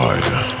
Fire.